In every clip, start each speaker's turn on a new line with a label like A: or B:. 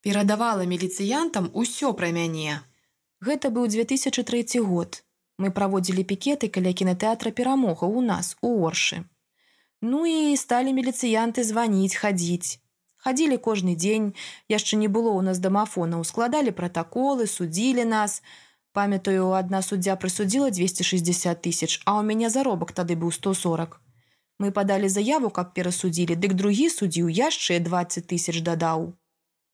A: Перадавала міліцыянтам усё пра мяне.
B: Гэта быў 2003 год. Мы праводзілі пікеты каля кінотэатра перамога ў нас у оршы. Ну і сталі міліцыянты званіць хадзіць. Хадзілі кожны дзень, яшчэ не было ў нас дамафонаў, складалі пратаколы, судзілі нас. Памятаю, адна суддзя прысудзіла 260 тысяч, а ў мяне заробак тады быў 140. Мы падалі заяву, каб перасудзілі, дык другі суддзіў яшчэ 20 тысяч дадаў.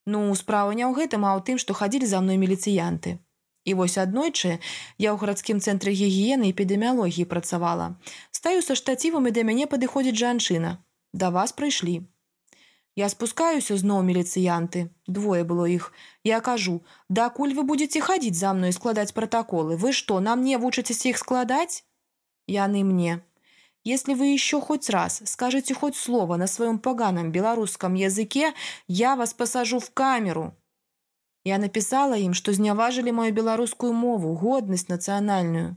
B: Ну, справа не ў гэтым, а ў тым, што хадзілі за мной міліцыянты. І вось аднойчы я ў гарадскім цэнтры гігіены эпідэміялогіі працавала. Стаю са штацівам і да мяне падыходзіць жанчына. Да вас прыйшлі. Я спускаюся зноў міліцыянты. Двое было іх. Я кажу: дакуль вы будете хадзіць за мной складаць пратаколы, вы што, нам не вучыцеся іх складаць? Яны мне. Если вы еще хоть раз скажете хоть слово на своем поганом белорусском языке, я вас посажу в камеру. Я написала им, что зняважили мою беларускую мову, годность национальную.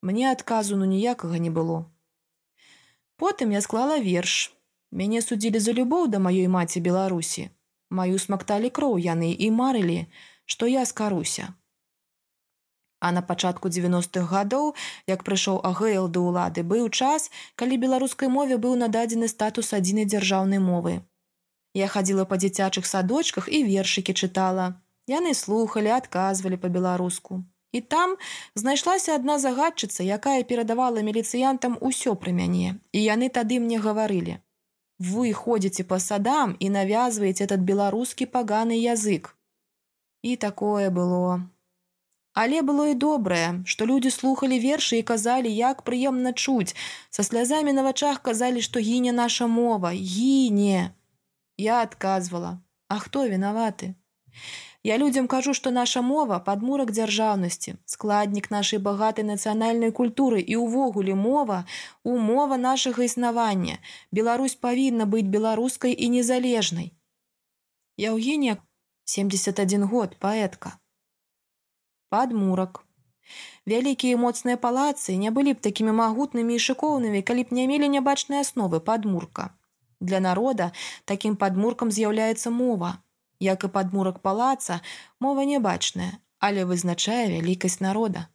B: Мне отказу ну ніякага не было. Потым я склала верш. Мяне судзілі за любоў да маёй маці Беларусі. Маю смакталі кроў яны і марылі, што я скаруся. А на пачатку 90-х гадоў, як прыйшоў агэл да ўлады, быў час, калі беларускай мове быў нададзены статус адзінай дзяржаўнай мовы. Я хадзіла па дзіцячых садочках і вершыкі чытала. Яны слухали, адказвалі па-беларуску. І там знайшлася адна загадчыца, якая перадавала міліцыянтам усё пры мяне. І яны тады мне гаварылі: « Вы ходзіце па садам і навязваеце этот беларускі паганы язык. І такое было. Але было і добрае, што людзі слухали вершы і казалі, як прыемна чуць. Са слязамі на вачах казалі, што гіне наша мова, гіне. Я адказвала: « А хто вінаваты? Я людзям кажу, што наша мова падмурак дзяржаўнасці, складнік нашай багатай нацыянальнай культуры і ўвогуле мова умова нашага існавання. Беларусь павінна быць беларускай і незалежнай. Яўгенія 71 год паэтка. Падмурак. Вялікія моцныя палацы не былі б такімі магутнымі і шыкоўнымі, калі б не мелі нябачнай асновы падмурка. Для народа такім падмуркам з'яўляецца мова, як і падмурак палаца, мова нябачная, але вызначае вялікасць народа.